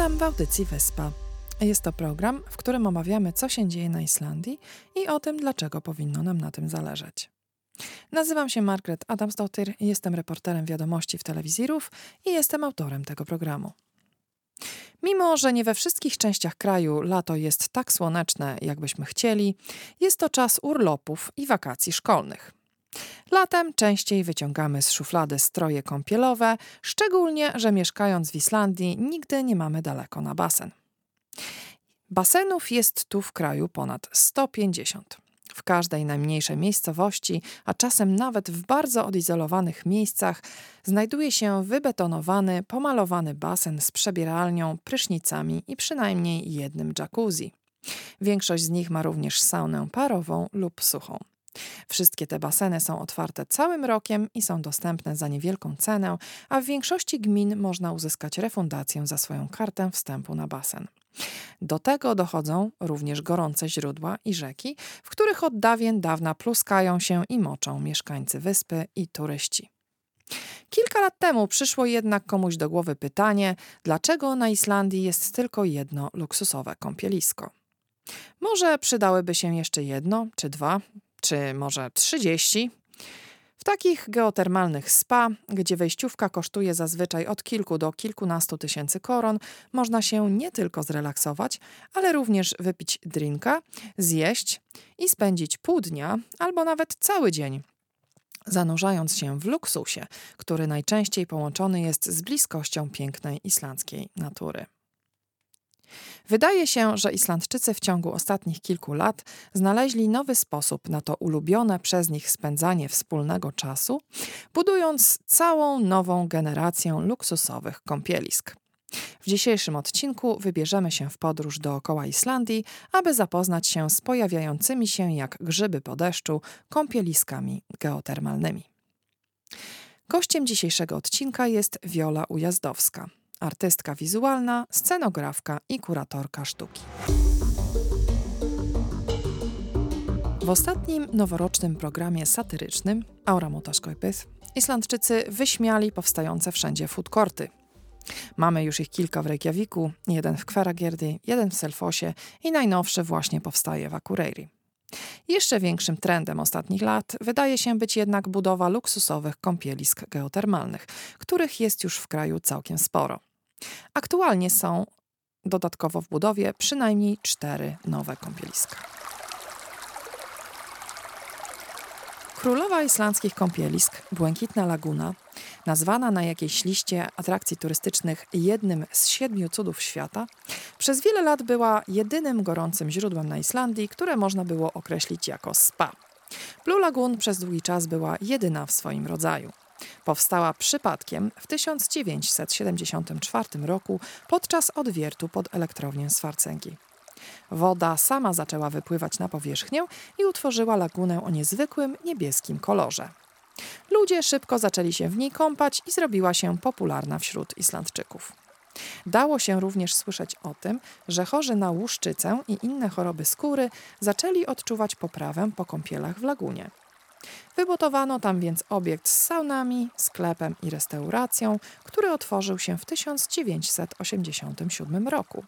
Witam w audycji Wyspa. Jest to program, w którym omawiamy, co się dzieje na Islandii i o tym, dlaczego powinno nam na tym zależeć. Nazywam się Margaret Adamsdottir, jestem reporterem wiadomości w telewizji RUF i jestem autorem tego programu. Mimo, że nie we wszystkich częściach kraju lato jest tak słoneczne, jakbyśmy chcieli, jest to czas urlopów i wakacji szkolnych. Latem częściej wyciągamy z szuflady stroje kąpielowe, szczególnie, że mieszkając w Islandii nigdy nie mamy daleko na basen. Basenów jest tu w kraju ponad 150. W każdej najmniejszej miejscowości, a czasem nawet w bardzo odizolowanych miejscach, znajduje się wybetonowany, pomalowany basen z przebieralnią, prysznicami i przynajmniej jednym jacuzzi. Większość z nich ma również saunę parową lub suchą. Wszystkie te baseny są otwarte całym rokiem i są dostępne za niewielką cenę, a w większości gmin można uzyskać refundację za swoją kartę wstępu na basen. Do tego dochodzą również gorące źródła i rzeki, w których od dawien dawna pluskają się i moczą mieszkańcy wyspy i turyści. Kilka lat temu przyszło jednak komuś do głowy pytanie, dlaczego na Islandii jest tylko jedno luksusowe kąpielisko. Może przydałyby się jeszcze jedno czy dwa, czy może 30. W takich geotermalnych spa, gdzie wejściówka kosztuje zazwyczaj od kilku do kilkunastu tysięcy koron, można się nie tylko zrelaksować, ale również wypić drinka, zjeść i spędzić pół dnia albo nawet cały dzień zanurzając się w luksusie, który najczęściej połączony jest z bliskością pięknej islandzkiej natury. Wydaje się, że Islandczycy w ciągu ostatnich kilku lat znaleźli nowy sposób na to ulubione przez nich spędzanie wspólnego czasu, budując całą nową generację luksusowych kąpielisk. W dzisiejszym odcinku wybierzemy się w podróż dookoła Islandii, aby zapoznać się z pojawiającymi się jak grzyby po deszczu kąpieliskami geotermalnymi. Gościem dzisiejszego odcinka jest Wiola Ujazdowska – artystka wizualna, scenografka i kuratorka sztuki. W ostatnim noworocznym programie satyrycznym Aura Motaskoipys Islandczycy wyśmiali powstające wszędzie food courty. Mamy już ich kilka w Reykjaviku, jeden w Kwaragierdy, jeden w Selfosie i najnowszy właśnie powstaje w Akureyri. Jeszcze większym trendem ostatnich lat wydaje się być jednak budowa luksusowych kąpielisk geotermalnych, których jest już w kraju całkiem sporo. Aktualnie są dodatkowo w budowie przynajmniej cztery nowe kąpieliska. Królowa islandzkich kąpielisk, Błękitna Laguna, nazwana na jakiejś liście atrakcji turystycznych jednym z siedmiu cudów świata, przez wiele lat była jedynym gorącym źródłem na Islandii, które można było określić jako spa. Blue Lagoon przez długi czas była jedyna w swoim rodzaju. Powstała przypadkiem w 1974 roku podczas odwiertu pod elektrownię Swarcenki. Woda sama zaczęła wypływać na powierzchnię i utworzyła lagunę o niezwykłym niebieskim kolorze. Ludzie szybko zaczęli się w niej kąpać i zrobiła się popularna wśród Islandczyków. Dało się również słyszeć o tym, że chorzy na łuszczycę i inne choroby skóry zaczęli odczuwać poprawę po kąpielach w lagunie. Wybudowano tam więc obiekt z saunami, sklepem i restauracją, który otworzył się w 1987 roku.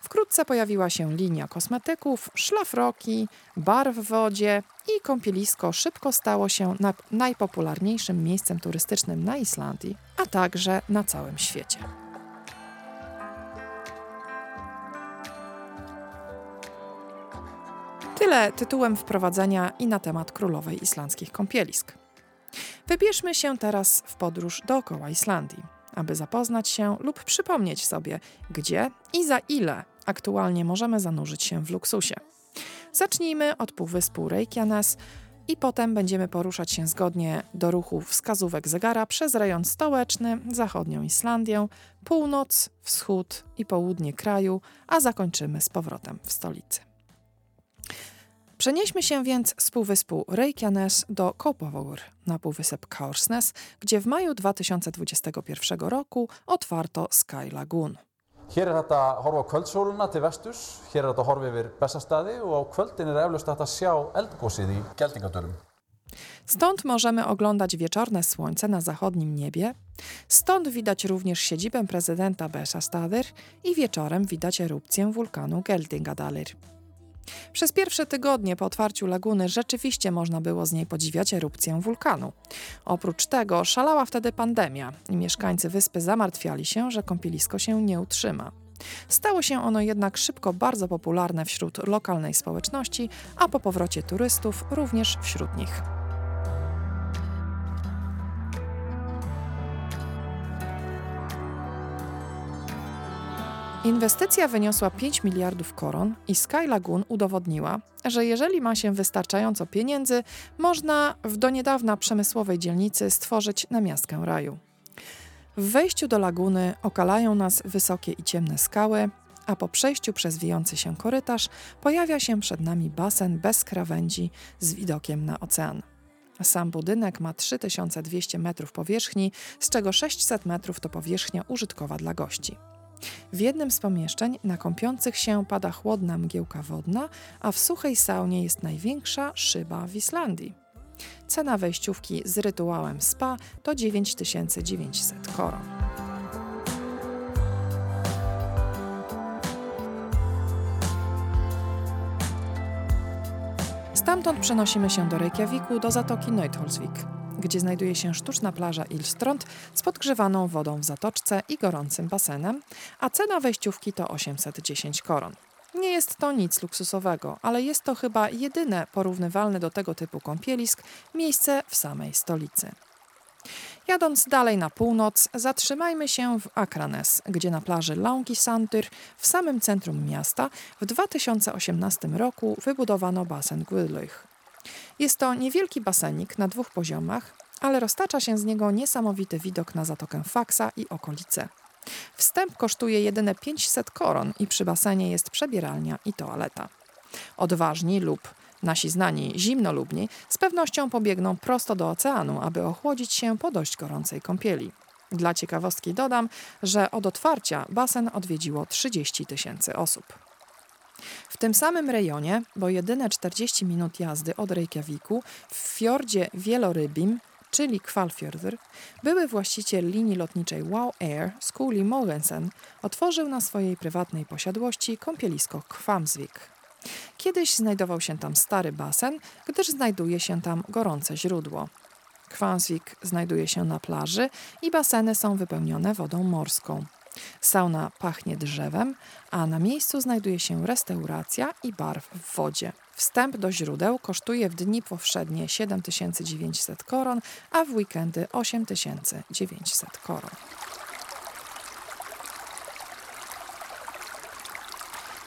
Wkrótce pojawiła się linia kosmetyków, szlafroki, bar w wodzie i kąpielisko szybko stało się najpopularniejszym miejscem turystycznym na Islandii, a także na całym świecie. Tyle tytułem wprowadzenia i na temat królowej islandzkich kąpielisk. Wybierzmy się teraz w podróż dookoła Islandii, aby zapoznać się lub przypomnieć sobie, gdzie i za ile aktualnie możemy zanurzyć się w luksusie. Zacznijmy od półwyspu Reykjanes i potem będziemy poruszać się zgodnie do ruchu wskazówek zegara przez rejon stołeczny, zachodnią Islandię, północ, wschód i południe kraju, a zakończymy z powrotem w stolicy. Przenieśmy się więc z półwyspu Reykjanes do Kópavogur na półwysep Kaursnes, gdzie w maju 2021 roku otwarto Sky Lagoon. Hér er hægt að horfa á kvöldsóluna til vesturs, hér er hægt að horfa yfir Bessastaði og á kvöldin er eflaust hægt að sjá eldgósið í Geldingadölum. Stąd możemy oglądać wieczorne słońce na zachodnim niebie, stąd widać również siedzibę prezydenta Beshastadir i wieczorem widać erupcję wulkanu Geldingadalir. Przez pierwsze tygodnie po otwarciu laguny rzeczywiście można było z niej podziwiać erupcję wulkanu. Oprócz tego szalała wtedy pandemia i mieszkańcy wyspy zamartwiali się, że kąpielisko się nie utrzyma. Stało się ono jednak szybko bardzo popularne wśród lokalnej społeczności, a po powrocie turystów również wśród nich. Inwestycja wyniosła 5 miliardów koron i Sky Lagoon udowodniła, że jeżeli ma się wystarczająco pieniędzy, można w do niedawna przemysłowej dzielnicy stworzyć namiastkę raju. W wejściu do laguny okalają nas wysokie i ciemne skały, a po przejściu przez wijący się korytarz pojawia się przed nami basen bez krawędzi z widokiem na ocean. Sam budynek ma 3200 metrów powierzchni, z czego 600 metrów to powierzchnia użytkowa dla gości. W jednym z pomieszczeń na kąpiących się pada chłodna mgiełka wodna, a w suchej saunie jest największa szyba w Islandii. Cena wejściówki z rytuałem spa to 9900 koron. Stamtąd przenosimy się do Reykjaviku, do zatoki Neutholzvik, gdzie znajduje się sztuczna plaża Ilstrond z podgrzewaną wodą w zatoczce i gorącym basenem, a cena wejściówki to 810 koron. Nie jest to nic luksusowego, ale jest to chyba jedyne porównywalne do tego typu kąpielisk miejsce w samej stolicy. Jadąc dalej na północ, zatrzymajmy się w Akranes, gdzie na plaży Santyr w samym centrum miasta w 2018 roku wybudowano basen Gwydlich. Jest to niewielki basenik na dwóch poziomach, ale roztacza się z niego niesamowity widok na Zatokę Faksa i okolice. Wstęp kosztuje jedyne 500 koron i przy basenie jest przebieralnia i toaleta. Odważni lub nasi znani zimnolubni z pewnością pobiegną prosto do oceanu, aby ochłodzić się po dość gorącej kąpieli. Dla ciekawostki dodam, że od otwarcia basen odwiedziło 30 tysięcy osób. W tym samym rejonie, bo jedyne 40 minut jazdy od Reykjaviku, w fiordzie Wielorybim czyli Kvalfjordur, były właściciel linii lotniczej Wow Air, Skuli Mogensen, otworzył na swojej prywatnej posiadłości kąpielisko Kwamsvik. Kiedyś znajdował się tam stary basen, gdyż znajduje się tam gorące źródło. Kwamsvik znajduje się na plaży i baseny są wypełnione wodą morską. Sauna pachnie drzewem, a na miejscu znajduje się restauracja i bar w wodzie. Wstęp do źródeł kosztuje w dni powszednie 7900 koron, a w weekendy 8900 koron.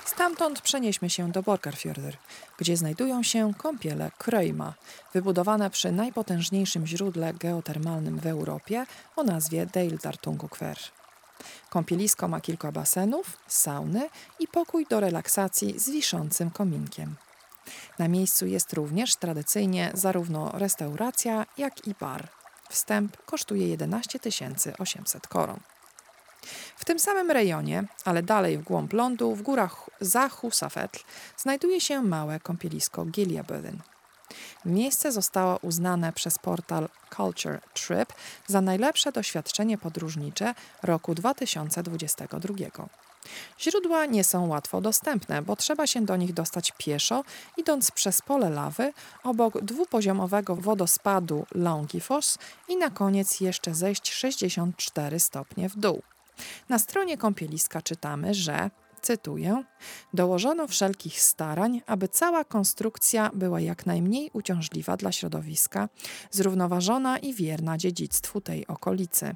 Stamtąd przenieśmy się do Borgarfjörður, gdzie znajdują się kąpiele Kröjma, wybudowane przy najpotężniejszym źródle geotermalnym w Europie o nazwie Deildartungukver. Kąpielisko ma kilka basenów, sauny i pokój do relaksacji z wiszącym kominkiem. Na miejscu jest również tradycyjnie zarówno restauracja, jak i bar. Wstęp kosztuje 11 800 koron. W tym samym rejonie, ale dalej w głąb lądu, w górach za Husafetl, znajduje się małe kąpielisko Gileaböden. Miejsce zostało uznane przez portal Culture Trip za najlepsze doświadczenie podróżnicze roku 2022. Źródła nie są łatwo dostępne, bo trzeba się do nich dostać pieszo, idąc przez pole lawy, obok dwupoziomowego wodospadu Longifos i na koniec jeszcze zejść 64 stopnie w dół. Na stronie kąpieliska czytamy, że cytuję: Dołożono wszelkich starań, aby cała konstrukcja była jak najmniej uciążliwa dla środowiska, zrównoważona i wierna dziedzictwu tej okolicy.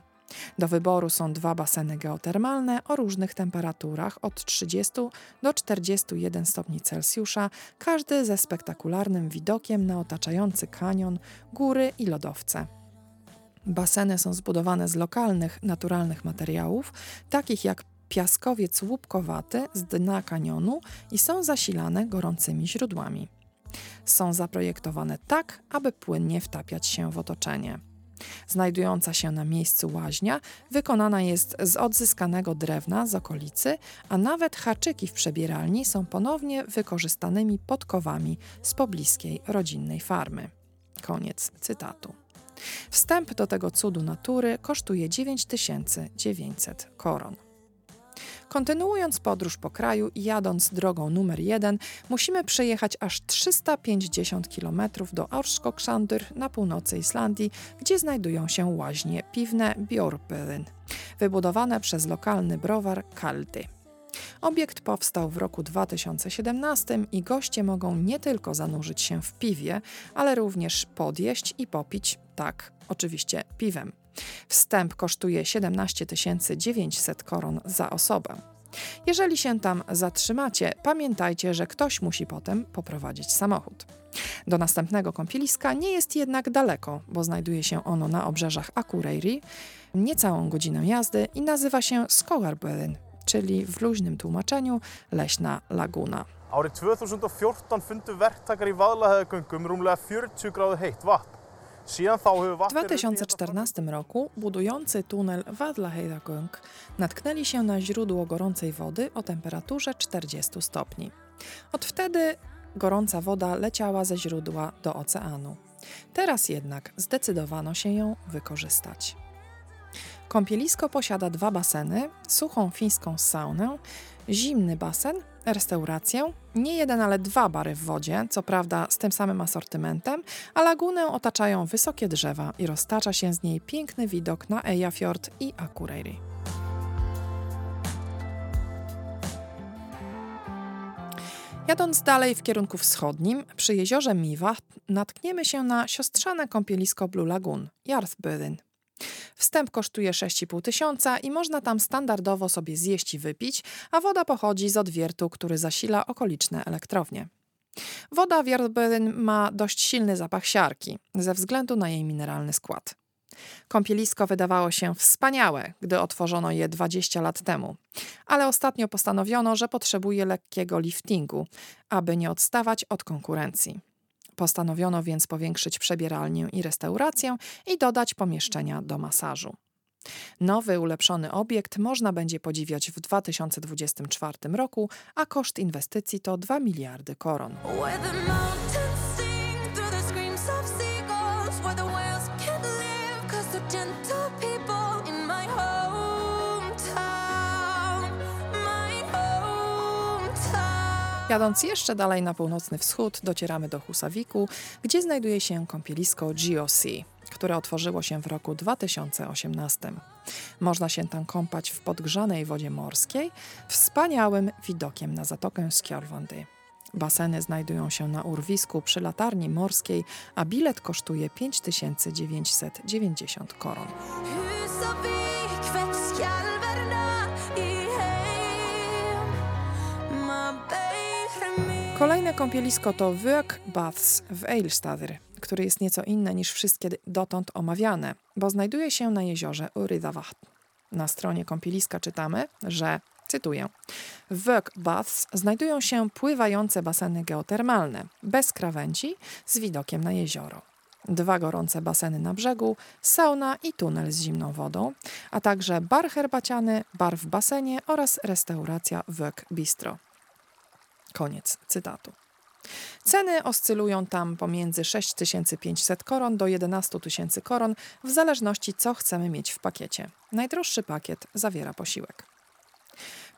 Do wyboru są dwa baseny geotermalne o różnych temperaturach od 30 do 41 stopni Celsjusza, każdy ze spektakularnym widokiem na otaczający kanion, góry i lodowce. Baseny są zbudowane z lokalnych, naturalnych materiałów, takich jak piaskowiec łupkowaty z dna kanionu i są zasilane gorącymi źródłami. Są zaprojektowane tak, aby płynnie wtapiać się w otoczenie. Znajdująca się na miejscu łaźnia wykonana jest z odzyskanego drewna z okolicy, a nawet haczyki w przebieralni są ponownie wykorzystanymi podkowami z pobliskiej rodzinnej farmy. Koniec cytatu. Wstęp do tego cudu natury kosztuje 9900 koron. Kontynuując podróż po kraju i jadąc drogą numer 1, musimy przejechać aż 350 km do Aurskogsandur na północy Islandii, gdzie znajdują się łaźnie piwne Bjorpöðin, wybudowane przez lokalny browar Kaldy. Obiekt powstał w roku 2017 i goście mogą nie tylko zanurzyć się w piwie, ale również podjeść i popić, tak, oczywiście piwem. Wstęp kosztuje 17 900 koron za osobę. Jeżeli się tam zatrzymacie, pamiętajcie, że ktoś musi potem poprowadzić samochód. Do następnego kąpieliska nie jest jednak daleko, bo znajduje się ono na obrzeżach Akureyri, niecałą godzinę jazdy i nazywa się Skogarböðin, czyli w luźnym tłumaczeniu leśna laguna. Árið 2014 fundu verktakar í Vaðlaheiðargöngum rúmlega 40 gráðu vatn. W vatn 2014 roku budujący tunel Vaðlaheiðargöng natknęli się na źródło gorącej wody o temperaturze 40 stopni. Od wtedy gorąca woda leciała ze źródła do oceanu. Teraz jednak zdecydowano się ją wykorzystać. Kąpielisko posiada dwa baseny, suchą fińską saunę, zimny basen, restaurację, nie jeden, ale dwa bary w wodzie, co prawda z tym samym asortymentem, a lagunę otaczają wysokie drzewa i roztacza się z niej piękny widok na Eyjafjord i Akureyri. Jadąc dalej w kierunku wschodnim, przy jeziorze Miwa natkniemy się na siostrzane kąpielisko Blue Lagoon, Jarthböðin. Wstęp kosztuje 6,5 tysiąca i można tam standardowo sobie zjeść i wypić, a woda pochodzi z odwiertu, który zasila okoliczne elektrownie. Woda w ma dość silny zapach siarki, ze względu na jej mineralny skład. Kąpielisko wydawało się wspaniałe, gdy otworzono je 20 lat temu, ale ostatnio postanowiono, że potrzebuje lekkiego liftingu, aby nie odstawać od konkurencji. Postanowiono więc powiększyć przebieralnię i restaurację i dodać pomieszczenia do masażu. Nowy, ulepszony obiekt można będzie podziwiać w 2024 roku, a koszt inwestycji to 2 miliardy koron. Jadąc jeszcze dalej na północny wschód, docieramy do Husawiku, gdzie znajduje się kąpielisko GOC, które otworzyło się w roku 2018. Można się tam kąpać w podgrzanej wodzie morskiej, wspaniałym widokiem na zatokę Skjolvandy. Baseny znajdują się na urwisku przy latarni morskiej, a bilet kosztuje 5990 koron. Kolejne kąpielisko to Vök Baths w Eilstadir, który jest nieco inny niż wszystkie dotąd omawiane, bo znajduje się na jeziorze Urydawacht. Na stronie kąpieliska czytamy, że, cytuję, w Vök Baths znajdują się pływające baseny geotermalne, bez krawędzi, z widokiem na jezioro. Dwa gorące baseny na brzegu, sauna i tunel z zimną wodą, a także bar herbaciany, bar w basenie oraz restauracja Vök Bistro. Koniec cytatu. Ceny oscylują tam pomiędzy 6500 koron do 11 tysięcy koron, w zależności co chcemy mieć w pakiecie. Najdroższy pakiet zawiera posiłek.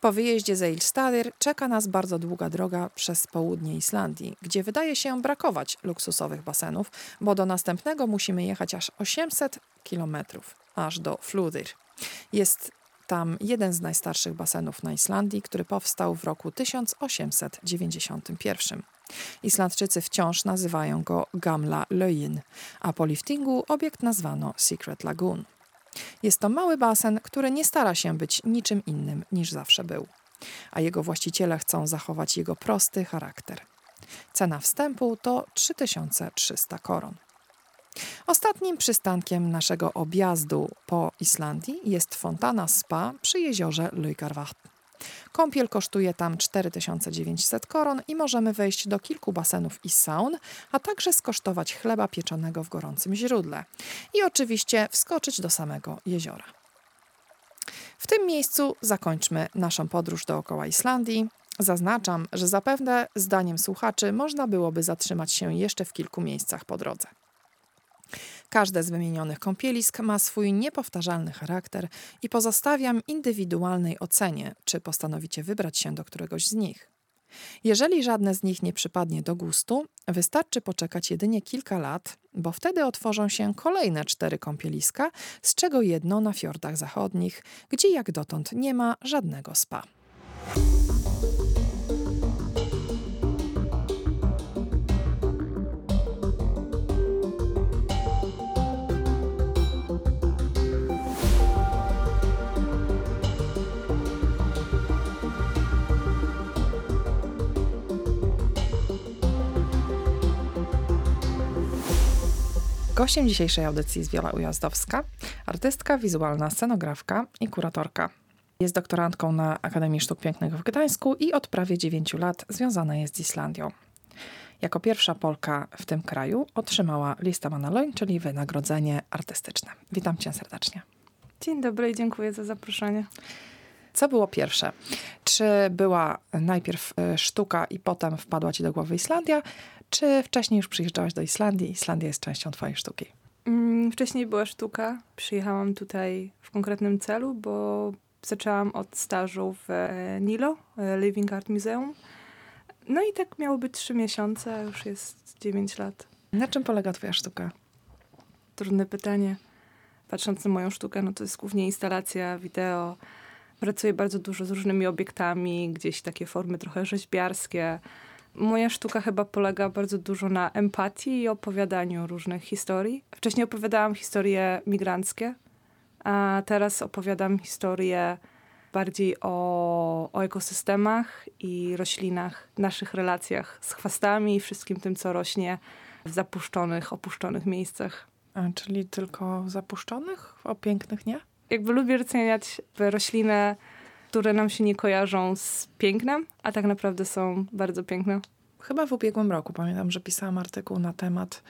Po wyjeździe z Eilstadir czeka nas bardzo długa droga przez południe Islandii, gdzie wydaje się brakować luksusowych basenów, bo do następnego musimy jechać aż 800 kilometrów, aż do Fludir. Jest tam jeden z najstarszych basenów na Islandii, który powstał w roku 1891. Islandczycy wciąż nazywają go Gamla Lögin, a po liftingu obiekt nazwano Secret Lagoon. Jest to mały basen, który nie stara się być niczym innym niż zawsze był, a jego właściciele chcą zachować jego prosty charakter. Cena wstępu to 3300 koron. Ostatnim przystankiem naszego objazdu po Islandii jest fontana spa przy jeziorze Lujgarwacht. Kąpiel kosztuje tam 4900 koron i możemy wejść do kilku basenów i saun, a także skosztować chleba pieczonego w gorącym źródle i oczywiście wskoczyć do samego jeziora. W tym miejscu zakończmy naszą podróż dookoła Islandii. Zaznaczam, że zapewne zdaniem słuchaczy można byłoby zatrzymać się jeszcze w kilku miejscach po drodze. Każde z wymienionych kąpielisk ma swój niepowtarzalny charakter i pozostawiam indywidualnej ocenie, czy postanowicie wybrać się do któregoś z nich. Jeżeli żadne z nich nie przypadnie do gustu, wystarczy poczekać jedynie kilka lat, bo wtedy otworzą się kolejne cztery kąpieliska, z czego jedno na fiordach zachodnich, gdzie jak dotąd nie ma żadnego spa. Gościem dzisiejszej audycji jest Wiola Ujazdowska, artystka, wizualna scenografka i kuratorka. Jest doktorantką na Akademii Sztuk Pięknych w Gdańsku i od prawie 9 lat związana jest z Islandią. Jako pierwsza Polka w tym kraju otrzymała listę Manaloin, czyli wynagrodzenie artystyczne. Witam cię serdecznie. Dzień dobry i dziękuję za zaproszenie. Co było pierwsze? Czy była najpierw e, sztuka i potem wpadła ci do głowy Islandia, czy wcześniej już przyjeżdżałaś do Islandii Islandia jest częścią twojej sztuki? Mm, Wcześniej była sztuka. Przyjechałam tutaj w konkretnym celu, bo zaczęłam od stażu w e, Nilo, e, Living Art Museum. No i tak miało być trzy miesiące, a już jest 9 lat. Na czym polega twoja sztuka? Trudne pytanie. Patrząc na moją sztukę, no to jest głównie instalacja, wideo. Pracuję bardzo dużo z różnymi obiektami, gdzieś takie formy trochę rzeźbiarskie. Moja sztuka chyba polega bardzo dużo na empatii i opowiadaniu różnych historii. Wcześniej opowiadałam historie migranckie, a teraz opowiadam historie bardziej o, o ekosystemach i roślinach, naszych relacjach z chwastami i wszystkim tym, co rośnie w zapuszczonych, opuszczonych miejscach. A, czyli tylko zapuszczonych, o pięknych nie? Jakby lubię doceniać rośliny, które nam się nie kojarzą z pięknem, a tak naprawdę są bardzo piękne. Chyba w ubiegłym roku pamiętam, że pisałam artykuł na temat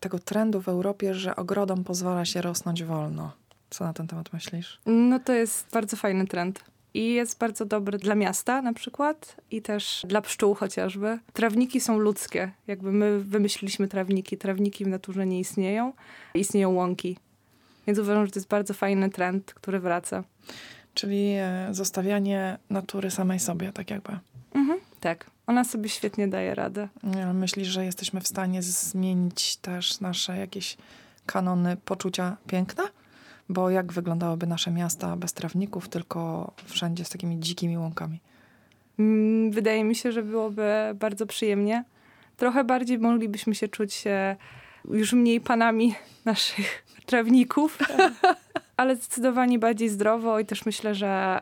tego trendu w Europie, że ogrodom pozwala się rosnąć wolno. Co na ten temat myślisz? No to jest bardzo fajny trend. I jest bardzo dobry dla miasta na przykład i też dla pszczół chociażby. Trawniki są ludzkie. Jakby my wymyśliliśmy trawniki. Trawniki w naturze nie istnieją. Istnieją łąki. Więc uważam, że to jest bardzo fajny trend, który wraca. Czyli e, zostawianie natury samej sobie, tak jakby. Mhm, tak. Ona sobie świetnie daje radę. Myślisz, że jesteśmy w stanie zmienić też nasze jakieś kanony poczucia piękna? Bo jak wyglądałyby nasze miasta bez trawników, tylko wszędzie z takimi dzikimi łąkami? Mm, Wydaje mi się, że byłoby bardzo przyjemnie. Trochę bardziej moglibyśmy się czuć e, już mniej panami naszych trawników, ale zdecydowanie bardziej zdrowo i też myślę, że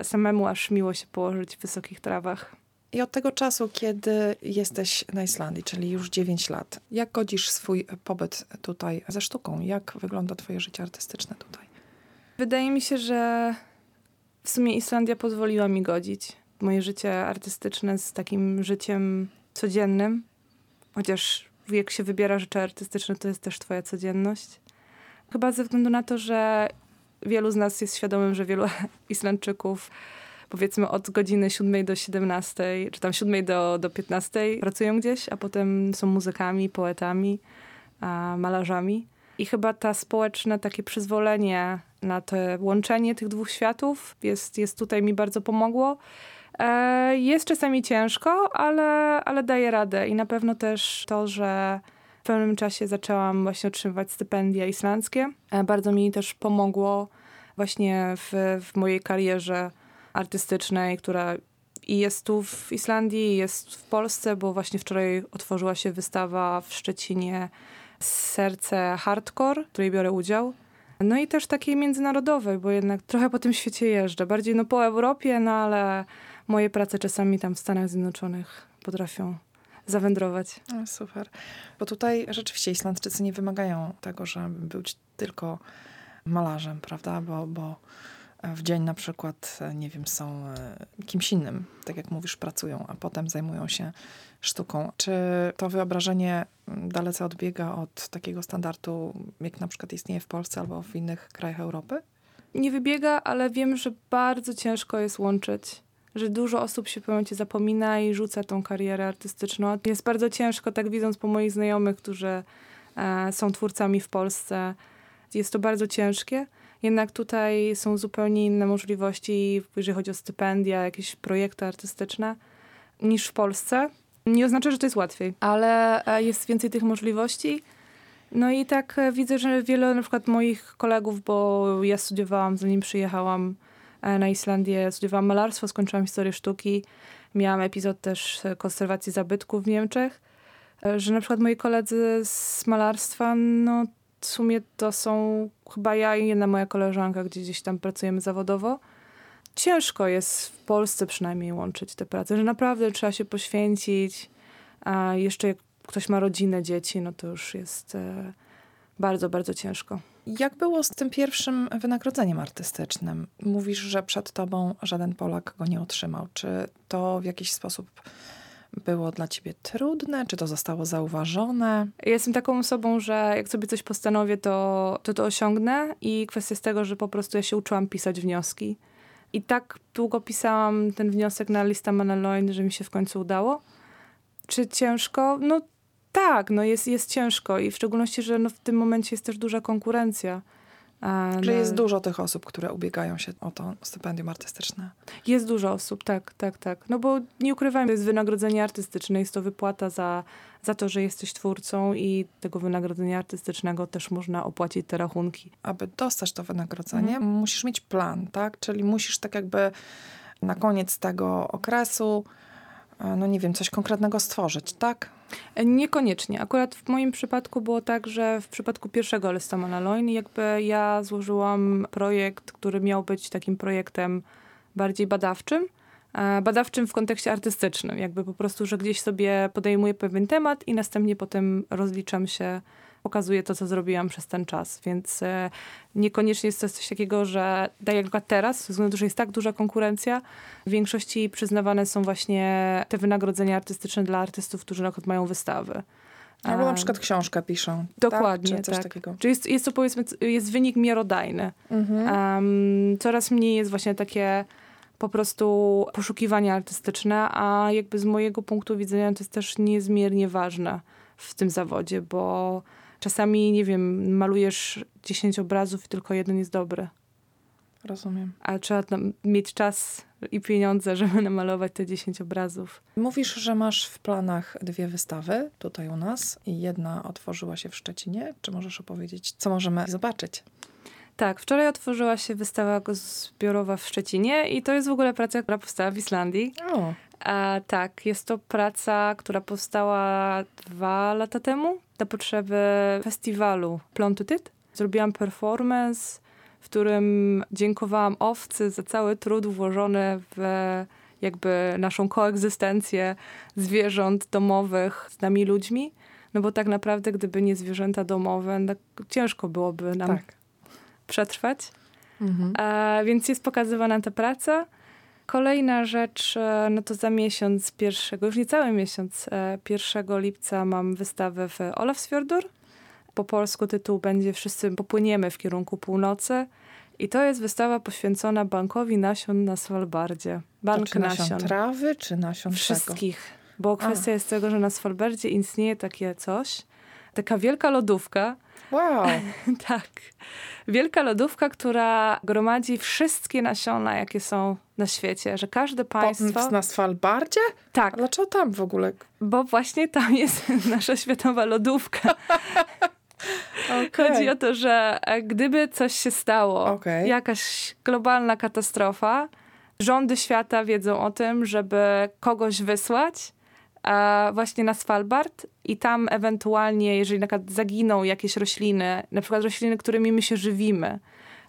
e, samemu aż miło się położyć w wysokich trawach. I od tego czasu, kiedy jesteś na Islandii, czyli już 9 lat, jak godzisz swój pobyt tutaj ze sztuką? Jak wygląda twoje życie artystyczne tutaj? Wydaje mi się, że w sumie Islandia pozwoliła mi godzić moje życie artystyczne z takim życiem codziennym. Chociaż jak się wybiera rzeczy artystyczne, to jest też twoja codzienność. Chyba ze względu na to, że wielu z nas jest świadomym, że wielu Islandczyków powiedzmy od godziny 7 do 17, czy tam 7 do, do 15 pracują gdzieś, a potem są muzykami, poetami, malarzami. I chyba ta społeczne takie przyzwolenie na to łączenie tych dwóch światów jest, jest tutaj mi bardzo pomogło. E, jest czasami ciężko, ale, ale daję radę. I na pewno też to, że w pewnym czasie zaczęłam właśnie otrzymywać stypendia islandzkie. E, bardzo mi też pomogło właśnie w, w mojej karierze artystycznej, która i jest tu w Islandii, i jest w Polsce, bo właśnie wczoraj otworzyła się wystawa w Szczecinie Serce Hardcore, w której biorę udział. No i też takiej międzynarodowej, bo jednak trochę po tym świecie jeżdżę. Bardziej no po Europie, no ale moje prace czasami tam w Stanach Zjednoczonych potrafią zawędrować. No, super. Bo tutaj rzeczywiście Islandczycy nie wymagają tego, żeby być tylko malarzem, prawda? Bo, bo w dzień na przykład, e, nie wiem, są e, kimś innym, tak jak mówisz, pracują, a potem zajmują się sztuką. Czy to wyobrażenie dalece odbiega od takiego standardu, jak na przykład istnieje w Polsce albo w innych krajach Europy? Nie wybiega, ale wiem, że bardzo ciężko jest łączyć. Że dużo osób się w momencie zapomina i rzuca tą karierę artystyczną. Jest bardzo ciężko, tak widząc po moich znajomych, którzy e, są twórcami w Polsce. Jest to bardzo ciężkie, jednak tutaj są zupełnie inne możliwości, jeżeli chodzi o stypendia, jakieś projekty artystyczne, niż w Polsce. Nie oznacza, że to jest łatwiej, ale e, jest więcej tych możliwości. No i tak e, widzę, że wiele na przykład moich kolegów, bo ja studiowałam, zanim przyjechałam na Islandię, studiowałam malarstwo, skończyłam historię sztuki, miałam epizod też e, konserwacji zabytków w Niemczech, e, że na przykład moi koledzy z malarstwa, no w sumie to są chyba ja i jedna moja koleżanka, gdzie gdzieś tam pracujemy zawodowo. Ciężko jest w Polsce przynajmniej łączyć te prace, że naprawdę trzeba się poświęcić, a jeszcze jak ktoś ma rodzinę, dzieci, no to już jest e, bardzo, bardzo ciężko. Jak było z tym pierwszym wynagrodzeniem artystycznym? Mówisz, że przed tobą żaden Polak go nie otrzymał. Czy to w jakiś sposób było dla ciebie trudne? Czy to zostało zauważone? Ja jestem taką osobą, że jak sobie coś postanowię, to to, to osiągnę i kwestia jest tego, że po prostu ja się uczyłam pisać wnioski. I tak długo pisałam ten wniosek na lista Manaloin, że mi się w końcu udało. Czy ciężko? No tak, no jest, jest ciężko i w szczególności, że no w tym momencie jest też duża konkurencja. No, jest dużo tych osób, które ubiegają się o to stypendium artystyczne? Jest dużo osób, tak, tak, tak. No bo nie ukrywajmy, to jest wynagrodzenie artystyczne, jest to wypłata za, za to, że jesteś twórcą i tego wynagrodzenia artystycznego też można opłacić te rachunki. Aby dostać to wynagrodzenie, Mhm. musisz mieć plan, tak? Czyli musisz tak jakby na koniec tego okresu, no nie wiem, coś konkretnego stworzyć, tak? E, Niekoniecznie. Akurat w moim przypadku było tak, że w przypadku pierwszego lista Manaloin jakby ja złożyłam projekt, który miał być takim projektem bardziej badawczym. e, Badawczym w kontekście artystycznym. Jakby po prostu, że gdzieś sobie podejmuję pewien temat i następnie potem rozliczam się, pokazuję to, co zrobiłam przez ten czas. Więc e, niekoniecznie jest to coś takiego, że tak jak teraz, ze względu, że jest tak duża konkurencja, w większości przyznawane są właśnie te wynagrodzenia artystyczne dla artystów, którzy na przykład mają wystawy. Albo na przykład książkę piszą. Dokładnie, tak? Czy tak. takiego. Czy jest, jest to powiedzmy, jest wynik miarodajny. Mhm. Em, coraz mniej jest właśnie takie po prostu poszukiwanie artystyczne, a jakby z mojego punktu widzenia to jest też niezmiernie ważne w tym zawodzie, bo czasami, nie wiem, malujesz 10 obrazów i tylko jeden jest dobry, Rozumiem. a trzeba mieć czas i pieniądze, żeby namalować te 10 obrazów. Mówisz, że masz w planach dwie wystawy tutaj u nas i jedna otworzyła się w Szczecinie. Czy możesz opowiedzieć, co możemy zobaczyć? Tak, wczoraj otworzyła się wystawa zbiorowa w Szczecinie i to jest w ogóle praca, która powstała w Islandii. O, A, tak, jest to praca, która powstała dwa lata temu na potrzeby festiwalu Plontutit. Zrobiłam performance, w którym dziękowałam owcy za cały trud włożony w jakby naszą koegzystencję zwierząt domowych z nami ludźmi. No bo tak naprawdę, gdyby nie zwierzęta domowe, tak ciężko byłoby nam tak. Przetrwać. Mhm. E, więc jest pokazywana ta praca. Kolejna rzecz, e, no to za miesiąc pierwszego, już niecały miesiąc, e, 1 lipca mam wystawę w Olafsfjordur. Po polsku tytuł będzie Wszyscy popłyniemy w kierunku północy. I to jest wystawa poświęcona bankowi nasion na Svalbardzie. Bank to czy nasion, nasion. trawy, czy nasion czego? Wszystkich. Bo kwestia jest tego, że na Svalbardzie istnieje takie coś, taka wielka lodówka, Wow, tak. Wielka lodówka, która gromadzi wszystkie nasiona, jakie są na świecie, że każde państwo... po, na Svalbardzie? A Tak, dlaczego tam w ogóle? bo właśnie tam jest nasza światowa lodówka. Okej. Chodzi o to, że e, gdyby coś się stało, Okej. jakaś globalna katastrofa, rządy świata wiedzą o tym, żeby kogoś wysłać właśnie na Svalbard i tam ewentualnie, jeżeli na przykład zaginą jakieś rośliny, na przykład rośliny, którymi my się żywimy,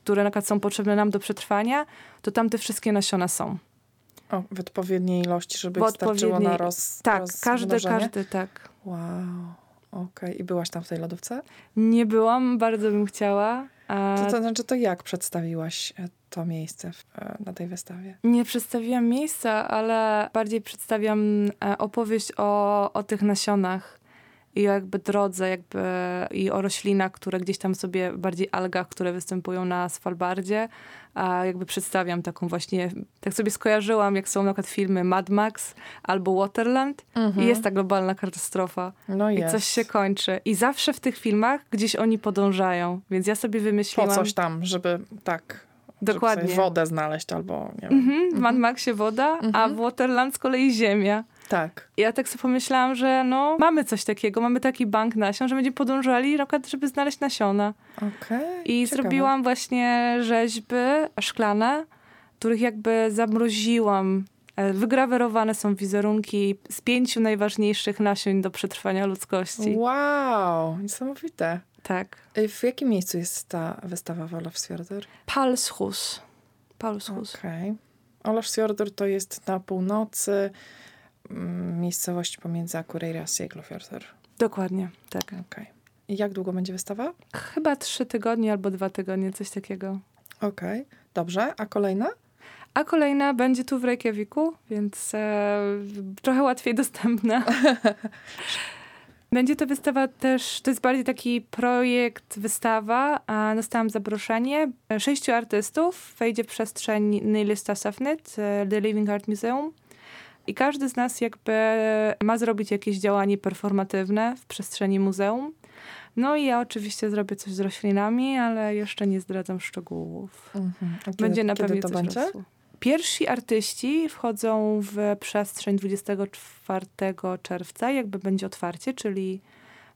które na przykład są potrzebne nam do przetrwania, to tam te wszystkie nasiona są. O, w odpowiedniej ilości, żeby W ich starczyło na roz, Tak, każdy, każdy, tak. Wow, okej. I byłaś tam w tej lodówce? Nie byłam, bardzo bym chciała. a To, to znaczy, to jak przedstawiłaś e, to miejsce w, e, na tej wystawie? Nie przedstawiłam miejsca, ale bardziej przedstawiam e, opowieść o, o tych nasionach i o jakby drodze jakby i o roślinach, które gdzieś tam sobie, bardziej algach, które występują na Svalbardzie, a jakby przedstawiam taką właśnie, tak sobie skojarzyłam, jak są na przykład filmy Mad Max albo Waterland i jest ta globalna katastrofa. No I coś się kończy. I zawsze w tych filmach gdzieś oni podążają. Więc ja sobie Po wymyśliłam... coś tam, żeby tak... Dokładnie. Żeby wodę znaleźć albo nie wiem. Mhm, w Mad Maxie woda, a w Waterland z kolei ziemia. Tak. I Ja tak sobie pomyślałam, że no mamy coś takiego, mamy taki bank nasion, że będziemy podążali na przykład, żeby znaleźć nasiona. Okej. I ciekawe. zrobiłam właśnie rzeźby szklane, których jakby zamroziłam. E, Wygrawerowane są wizerunki z pięciu najważniejszych nasion do przetrwania ludzkości. Wow, niesamowite. Tak. Y, W jakim miejscu jest ta wystawa w Olafsfjordur? Palshus. Palshus. Okej. Olafsfjordur to jest na północy miejscowość pomiędzy Akureyri a Siglufjordur. Dokładnie, tak. Okej. I jak długo będzie wystawa? Chyba trzy tygodnie albo dwa tygodnie, coś takiego. Okej. Dobrze. A kolejna? A kolejna będzie tu w Reykjaviku, więc e, trochę łatwiej dostępna. Będzie to wystawa też, to jest bardziej taki projekt, wystawa. A dostałam zaproszenie. Sześciu artystów wejdzie w przestrzeń Nylista Safnet, e, The Living Art Museum. I każdy z nas jakby ma zrobić jakieś działanie performatywne w przestrzeni muzeum. No i ja oczywiście zrobię coś z roślinami, ale jeszcze nie zdradzam szczegółów. Mhm. Kiedy, Będzie na pewno coś będzie? rosło. Pierwsi artyści wchodzą w przestrzeń 24 czerwca, jakby będzie otwarcie, czyli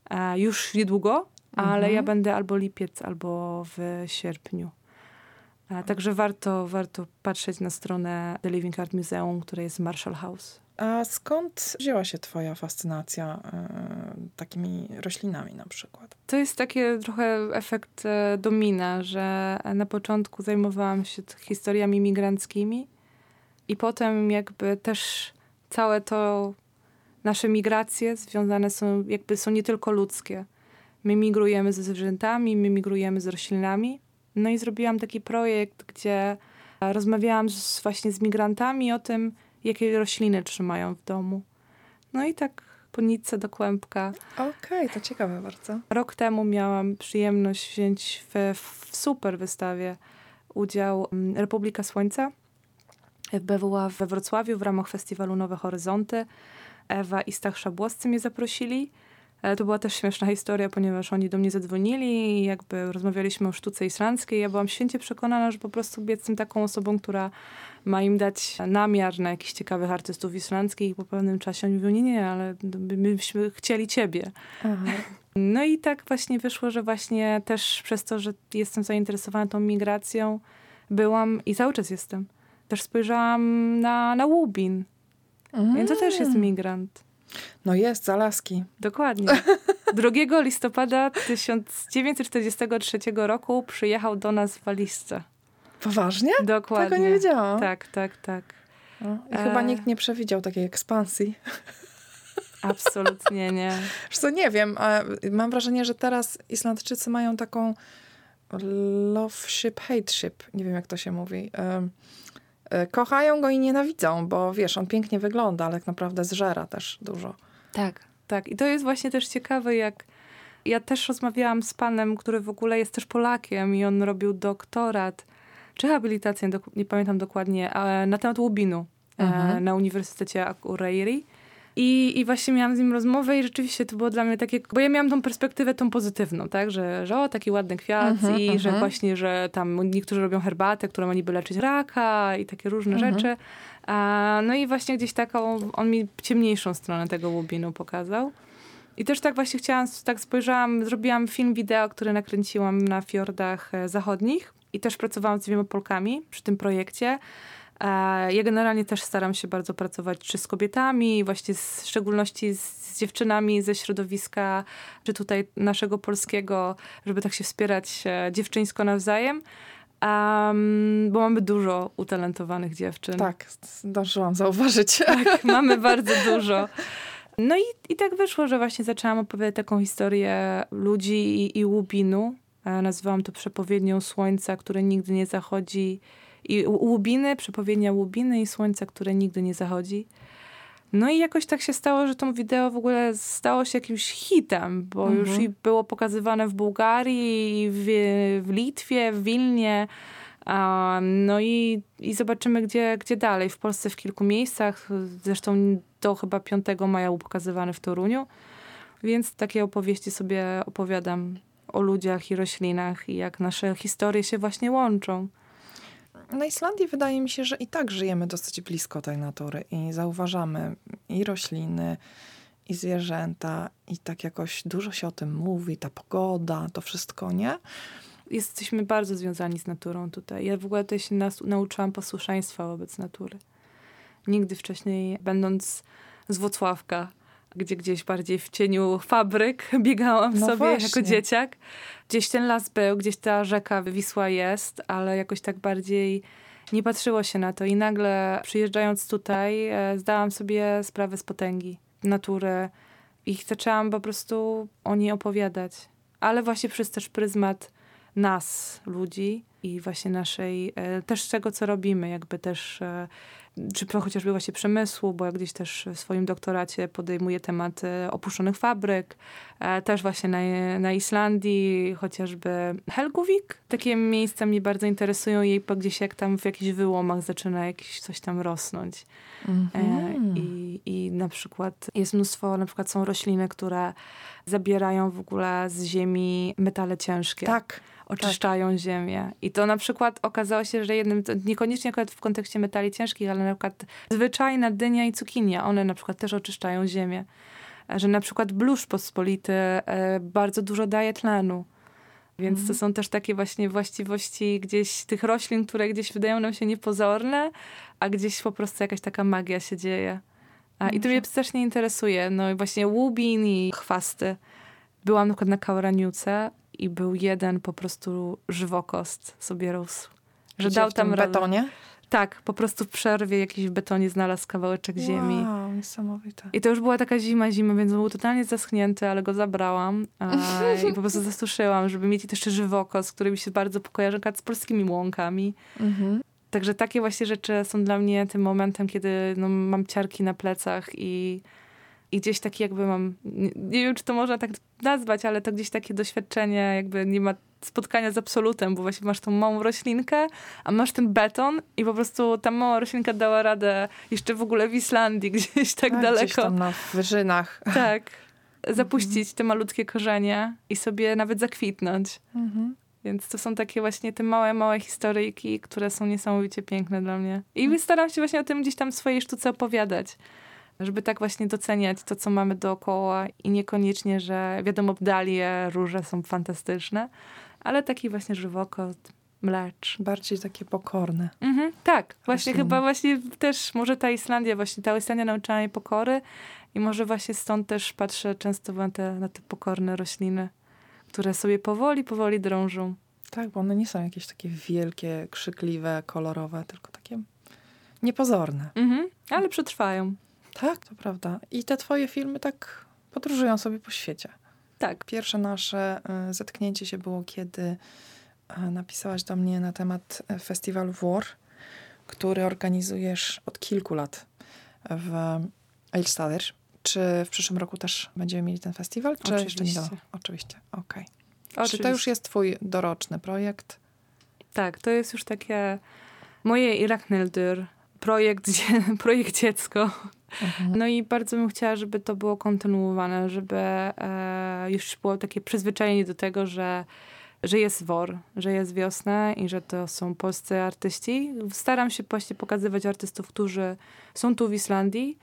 e, już niedługo, ale Mhm. ja będę albo lipiec, albo w sierpniu. Także warto, warto patrzeć na stronę The Living Art Museum, które jest Marshall House. A skąd wzięła się twoja fascynacja e, takimi roślinami na przykład? To jest taki trochę efekt e, domina, że na początku zajmowałam się historiami migranckimi i potem jakby też całe to nasze migracje związane są, jakby są nie tylko ludzkie. My migrujemy ze zwierzętami, my migrujemy z roślinami. No i zrobiłam taki projekt, gdzie rozmawiałam z, właśnie z migrantami o tym, jakie rośliny trzymają w domu. No i tak po nitce do kłębka Okej, to ciekawe bardzo. Rok temu miałam przyjemność wziąć w, w super wystawie udział mm, Republika Słońca. Była we Wrocławiu w ramach festiwalu Nowe Horyzonty. Ewa i Stach Szabłoscy mnie zaprosili. E, To była też śmieszna historia, ponieważ oni do mnie zadzwonili i jakby rozmawialiśmy o sztuce islandzkiej. Ja byłam święcie przekonana, że po prostu jestem taką osobą, która ma im dać namiar na jakichś ciekawych artystów islandzkich i po pewnym czasie oni mówią, nie, nie, ale my byśmy chcieli ciebie. Aha. No i tak właśnie wyszło, że właśnie też przez to, że jestem zainteresowana tą migracją, byłam i cały czas jestem. Też spojrzałam na, na Łubin, więc to też jest Mm. migrant. No jest, z Alaski. Dokładnie. 2 listopada 1943 roku przyjechał do nas w walizce. Poważnie? Dokładnie. Tego nie wiedziałam. Tak, tak, tak. No, I chyba E. nikt nie przewidział takiej ekspansji. Absolutnie nie. Co, nie wiem, mam wrażenie, że teraz Islandczycy mają taką love ship, hate ship. Nie wiem, jak to się mówi. E, Kochają go i nienawidzą, bo wiesz, on pięknie wygląda, ale tak naprawdę zżera też dużo. Tak, tak. I to jest właśnie też ciekawe, jak ja też rozmawiałam z panem, który w ogóle jest też Polakiem i on robił doktorat, czy habilitację, nie pamiętam dokładnie, ale na temat łubinu e, Mhm. na Uniwersytecie Akureyri. I, I właśnie miałam z nim rozmowę i rzeczywiście to było dla mnie takie, bo ja miałam tą perspektywę tą pozytywną, tak, że, że o, taki ładny kwiat Mhm, i że mhm. właśnie, że tam niektórzy robią herbatę, która ma niby leczyć raka i takie różne Mhm. rzeczy. A, no i właśnie gdzieś taką, on mi ciemniejszą stronę tego łubinu pokazał. I też tak właśnie chciałam, tak spojrzałam, zrobiłam film wideo, który nakręciłam na fiordach e, zachodnich i też pracowałam z dwiema Polkami przy tym projekcie. E, Ja generalnie też staram się bardzo pracować czy z kobietami, właśnie z, w szczególności z, z dziewczynami ze środowiska, czy tutaj naszego polskiego, żeby tak się wspierać e, dziewczyńsko nawzajem. Em, bo mamy dużo utalentowanych dziewczyn. Tak, zdążyłam zauważyć. Tak, mamy bardzo dużo. No i, i tak wyszło, że właśnie zaczęłam opowiadać taką historię ludzi i, i łubinu. E, Nazywałam to przepowiednią słońca, które nigdy nie zachodzi. I łubiny, przepowiednia łubiny i słońca, które nigdy nie zachodzi. No i jakoś tak się stało, że to wideo w ogóle stało się jakimś hitem, bo Mhm. już i było pokazywane w Bułgarii, w, w Litwie, w Wilnie. No i, i zobaczymy, gdzie, gdzie dalej. W Polsce w kilku miejscach. Zresztą do chyba 5 maja był pokazywany w Toruniu. Więc takie opowieści sobie opowiadam o ludziach i roślinach i jak nasze historie się właśnie łączą. Na Islandii wydaje mi się, że i tak żyjemy dosyć blisko tej natury i zauważamy i rośliny, i zwierzęta, i tak jakoś dużo się o tym mówi, ta pogoda, to wszystko, nie? Jesteśmy bardzo związani z naturą tutaj. Ja w ogóle się nas, nauczyłam posłuszeństwa wobec natury. Nigdy wcześniej, będąc z Włocławka, gdzie gdzieś bardziej w cieniu fabryk biegałam No sobie właśnie. jako dzieciak. Gdzieś ten las był, gdzieś ta rzeka Wisła jest, ale jakoś tak bardziej nie patrzyło się na to. I nagle przyjeżdżając tutaj, e, zdałam sobie sprawę z potęgi natury i zaczęłam po prostu o niej opowiadać. Ale właśnie przez też pryzmat nas, ludzi i właśnie naszej, e, też tego, co robimy, jakby też, e, czy chociażby właśnie przemysłu, bo ja gdzieś też w swoim doktoracie podejmuję temat e, opuszczonych fabryk, e, też właśnie na, na Islandii, chociażby Helguvik. Takie miejsca mnie bardzo interesują jej, gdzieś jak tam w jakichś wyłomach zaczyna jakieś coś tam rosnąć. E, Mhm. I, I na przykład jest mnóstwo, na przykład są rośliny, które zabierają w ogóle z ziemi metale ciężkie. Tak, Oczyszczają ziemię. I to na przykład okazało się, że jednym, niekoniecznie akurat w kontekście metali ciężkich, ale na przykład zwyczajna dynia i cukinia, one na przykład też oczyszczają ziemię. E, Że na przykład bluszcz pospolity e, bardzo dużo daje tlenu. Więc Mhm. to są też takie właśnie właściwości gdzieś tych roślin, które gdzieś wydają nam się niepozorne, a gdzieś po prostu jakaś taka magia się dzieje. A, I to mnie strasznie interesuje. No i właśnie łubin i chwasty. Byłam na przykład na Kauraniuce i był jeden po prostu żywokost sobie rósł. Że Gdzie dał tam radę. betonie? Tak, po prostu w przerwie jakiś w betonie znalazł kawałeczek ziemi. Wow, niesamowite. I to już była taka zima, zima, więc był totalnie zaschnięty, ale go zabrałam i po prostu zasuszyłam, żeby mieć jeszcze żywokos, który mi się bardzo kojarzy z polskimi łąkami. Mhm. Także takie właśnie rzeczy są dla mnie tym momentem, kiedy no, mam ciarki na plecach i, i gdzieś taki jakby mam, nie, nie wiem czy to można tak nazwać, ale to gdzieś takie doświadczenie, jakby nie ma spotkania z absolutem, bo właśnie masz tą małą roślinkę, a masz ten beton i po prostu ta mała roślinka dała radę jeszcze w ogóle w Islandii, gdzieś tak Tak, daleko. Gdzieś tam na wyżynach. Tak. Zapuścić te malutkie korzenie i sobie nawet zakwitnąć. Mhm. Więc to są takie właśnie te małe, małe historyjki, które są niesamowicie piękne dla mnie. I staram się właśnie o tym gdzieś tam w swojej sztuce opowiadać. Żeby tak właśnie doceniać to, co mamy dookoła i niekoniecznie, że wiadomo, dalie, róże są fantastyczne, ale taki właśnie żywokot, mlecz. Bardziej takie pokorne. Mhm, tak, właśnie Rośliny. chyba właśnie też może ta Islandia, właśnie ta Islandia nauczyła mnie pokory i może właśnie stąd też patrzę często na te, na te pokorne rośliny, które sobie powoli, powoli drążą. Tak, bo one nie są jakieś takie wielkie, krzykliwe, kolorowe, tylko takie niepozorne. Mhm, ale przetrwają. Tak, to prawda. I te twoje filmy tak podróżują sobie po świecie. Tak. Pierwsze nasze y, zetknięcie się było, kiedy y, napisałaś do mnie na temat y, festiwalu WAR, który organizujesz od kilku lat w Eilstadir. Czy w przyszłym roku też będziemy mieli ten festiwal? Czy jeszcze nie? Oczywiście. Oczywiście, okej. Czy Oczywiście. to już jest twój doroczny projekt? Tak, to jest już takie moje Irakneldyr, projekt, projekt dziecko. No i bardzo bym chciała, żeby to było kontynuowane, żeby e, już było takie przyzwyczajenie do tego, że, że jest WOR, że jest wiosna i że to są polscy artyści. Staram się właśnie pokazywać artystów, którzy są tu w Islandii,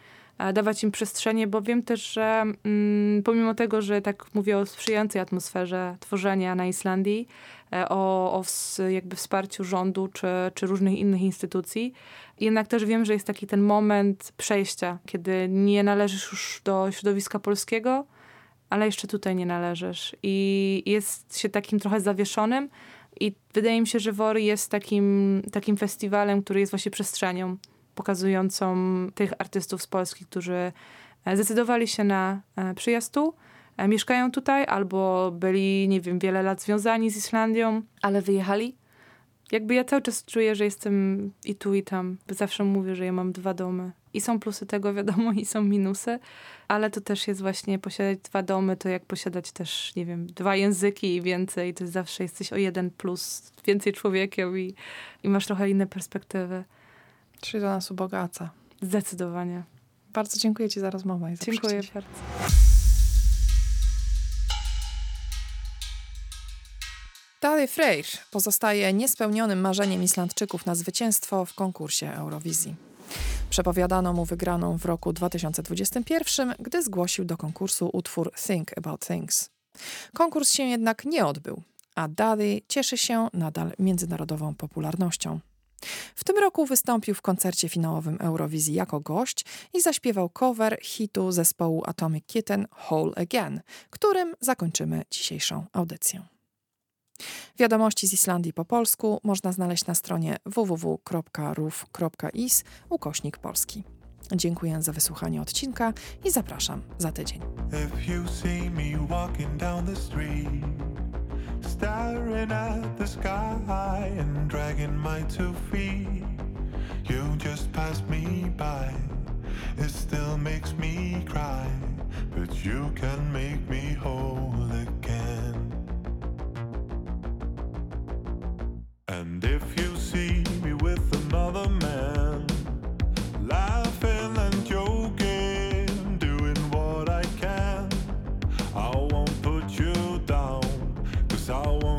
dawać im przestrzenie, bo wiem też, że mm, pomimo tego, że tak mówię o sprzyjającej atmosferze tworzenia na Islandii, o, o ws, jakby wsparciu rządu czy, czy różnych innych instytucji, jednak też wiem, że jest taki ten moment przejścia, kiedy nie należysz już do środowiska polskiego, ale jeszcze tutaj nie należysz. I jest się takim trochę zawieszonym i wydaje mi się, że WOR jest takim, takim festiwalem, który jest właśnie przestrzenią pokazującą tych artystów z Polski, którzy e, zdecydowali się na e, przyjazd tu, e, mieszkają tutaj albo byli, nie wiem, wiele lat związani z Islandią, ale wyjechali Jakby ja cały czas czuję, że jestem i tu, i tam. Zawsze mówię, że ja mam dwa domy. I są plusy tego, wiadomo, i są minusy, ale to też jest właśnie posiadać dwa domy, to jak posiadać też, nie wiem, dwa języki i więcej. To zawsze jesteś o jeden plus, więcej człowiekiem i, i masz trochę inne perspektywy. Czyli to nas ubogaca. Zdecydowanie. Bardzo dziękuję Ci za rozmowę i za Dziękuję bardzo. Dalej Freyr pozostaje niespełnionym marzeniem Islandczyków na zwycięstwo w konkursie Eurowizji. Przepowiadano mu wygraną w roku 2021, gdy zgłosił do konkursu utwór Think About Things. Konkurs się jednak nie odbył, a Daddy cieszy się nadal międzynarodową popularnością. W tym roku wystąpił w koncercie finałowym Eurowizji jako gość i zaśpiewał cover hitu zespołu Atomic Kitten Whole Again, którym zakończymy dzisiejszą audycję. Wiadomości z Islandii po polsku można znaleźć na stronie www.ruf.is ukośnik polski. Dziękuję za wysłuchanie odcinka i zapraszam za tydzień. Staring at the sky and dragging my two feet, you just passed me by. It still makes me cry, but you can make me whole I can, I won't